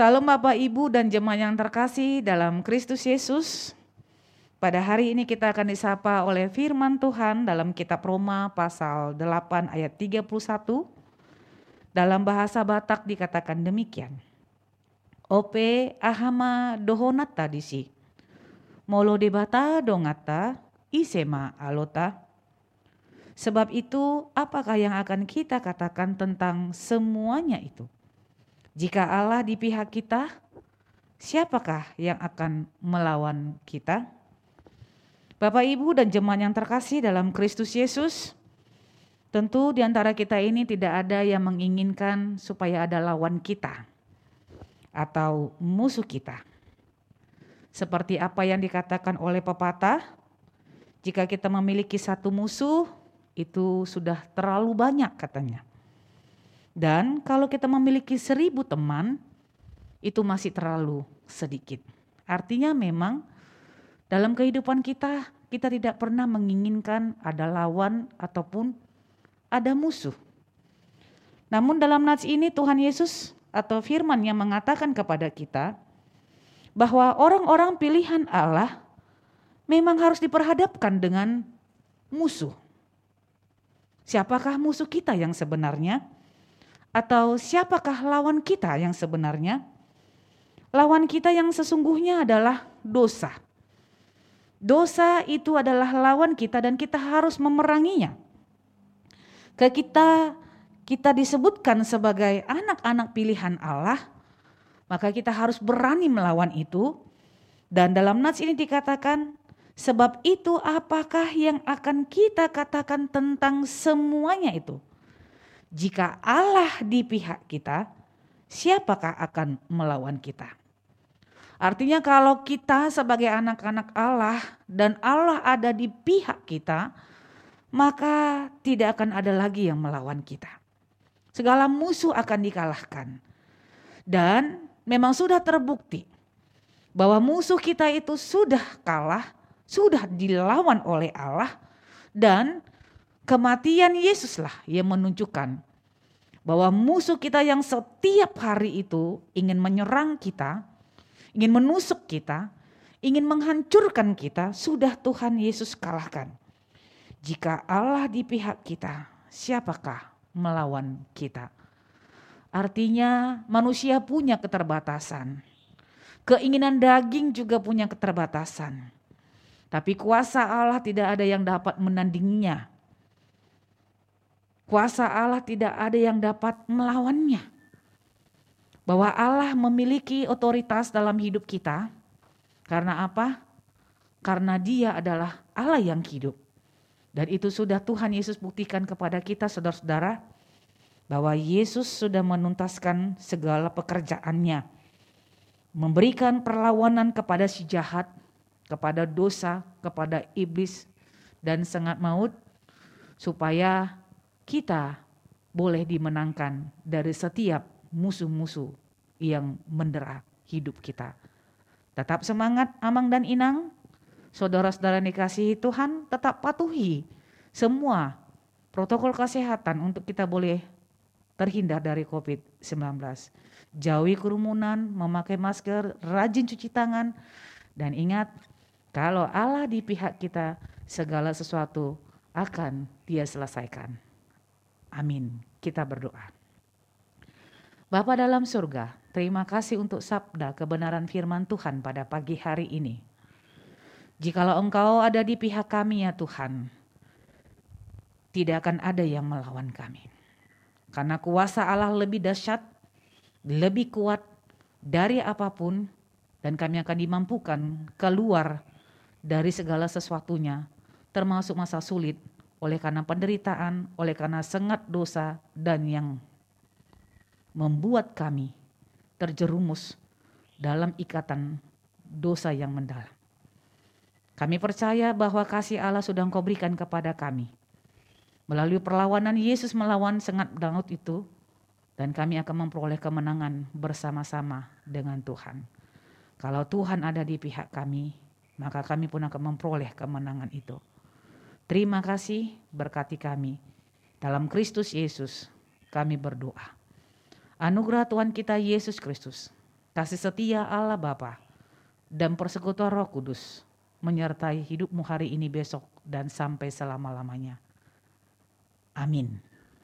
Salam Bapak Ibu dan jemaat yang terkasih dalam Kristus Yesus. Pada hari ini kita akan disapa oleh firman Tuhan dalam kitab Roma pasal 8 ayat 31. Dalam bahasa Batak dikatakan demikian. Ope ahama dohonata disi. Molo debata dongata isema alota. Sebab itu apakah yang akan kita katakan tentang semuanya itu? Jika Allah di pihak kita, siapakah yang akan melawan kita? Bapak, Ibu, dan jemaat yang terkasih dalam Kristus Yesus, tentu di antara kita ini tidak ada yang menginginkan supaya ada lawan kita atau musuh kita. Seperti apa yang dikatakan oleh pepatah, jika kita memiliki satu musuh, itu sudah terlalu banyak katanya. Dan kalau kita memiliki seribu teman, itu masih terlalu sedikit. Artinya memang dalam kehidupan kita, kita tidak pernah menginginkan ada lawan ataupun ada musuh. Namun dalam nats ini Tuhan Yesus atau firman yang mengatakan kepada kita bahwa orang-orang pilihan Allah memang harus diperhadapkan dengan musuh. Siapakah musuh kita yang sebenarnya? Atau siapakah lawan kita yang sebenarnya? Lawan kita yang sesungguhnya adalah dosa. Dosa itu adalah lawan kita dan kita harus memeranginya. Ke kita kita disebutkan sebagai anak-anak pilihan Allah, maka kita harus berani melawan itu. Dan dalam nats ini dikatakan, sebab itu apakah yang akan kita katakan tentang semuanya itu? Jika Allah di pihak kita, siapakah akan melawan kita? Artinya kalau kita sebagai anak-anak Allah dan Allah ada di pihak kita, maka tidak akan ada lagi yang melawan kita. Segala musuh akan dikalahkan. Dan memang sudah terbukti bahwa musuh kita itu sudah kalah, sudah dilawan oleh Allah dan Kematian Yesuslah yang menunjukkan bahwa musuh kita yang setiap hari itu ingin menyerang kita, ingin menusuk kita, ingin menghancurkan kita, sudah Tuhan Yesus kalahkan. Jika Allah di pihak kita, siapakah melawan kita? Artinya manusia punya keterbatasan. Keinginan daging juga punya keterbatasan. Tapi kuasa Allah tidak ada yang dapat menandinginya. Kuasa Allah tidak ada yang dapat melawannya. Bahwa Allah memiliki otoritas dalam hidup kita. Karena apa? Karena dia adalah Allah yang hidup. Dan itu sudah Tuhan Yesus buktikan kepada kita saudara-saudara. Bahwa Yesus sudah menuntaskan segala pekerjaannya. Memberikan perlawanan kepada si jahat, kepada dosa, kepada iblis dan sangat maut. Supaya kita boleh dimenangkan dari setiap musuh-musuh yang mendera hidup kita. Tetap semangat Amang dan Inang, saudara-saudara dikasihi Tuhan tetap patuhi semua protokol kesehatan untuk kita boleh terhindar dari COVID-19. Jauhi kerumunan, memakai masker, rajin cuci tangan, dan ingat kalau Allah di pihak kita segala sesuatu akan dia selesaikan. Amin. Kita berdoa. Bapa dalam surga, terima kasih untuk sabda kebenaran firman Tuhan pada pagi hari ini. Jikalau Engkau ada di pihak kami ya Tuhan, tidak akan ada yang melawan kami. Karena kuasa Allah lebih dahsyat, lebih kuat dari apa pun, dan kami akan dimampukan keluar dari segala sesuatunya, termasuk masa sulit, oleh karena penderitaan, oleh karena sengat dosa dan yang membuat kami terjerumus dalam ikatan dosa yang mendalam. Kami percaya bahwa kasih Allah sudah engkau berikan kepada kami. Melalui perlawanan Yesus melawan sengat dangut itu, dan kami akan memperoleh kemenangan bersama-sama dengan Tuhan. Kalau Tuhan ada di pihak kami, maka kami pun akan memperoleh kemenangan itu. Terima kasih berkati kami. Dalam Kristus Yesus kami berdoa. Anugerah Tuhan kita Yesus Kristus, kasih setia Allah Bapa, dan persekutuan Roh Kudus menyertai hidupmu hari ini besok dan sampai selama-lamanya. Amin.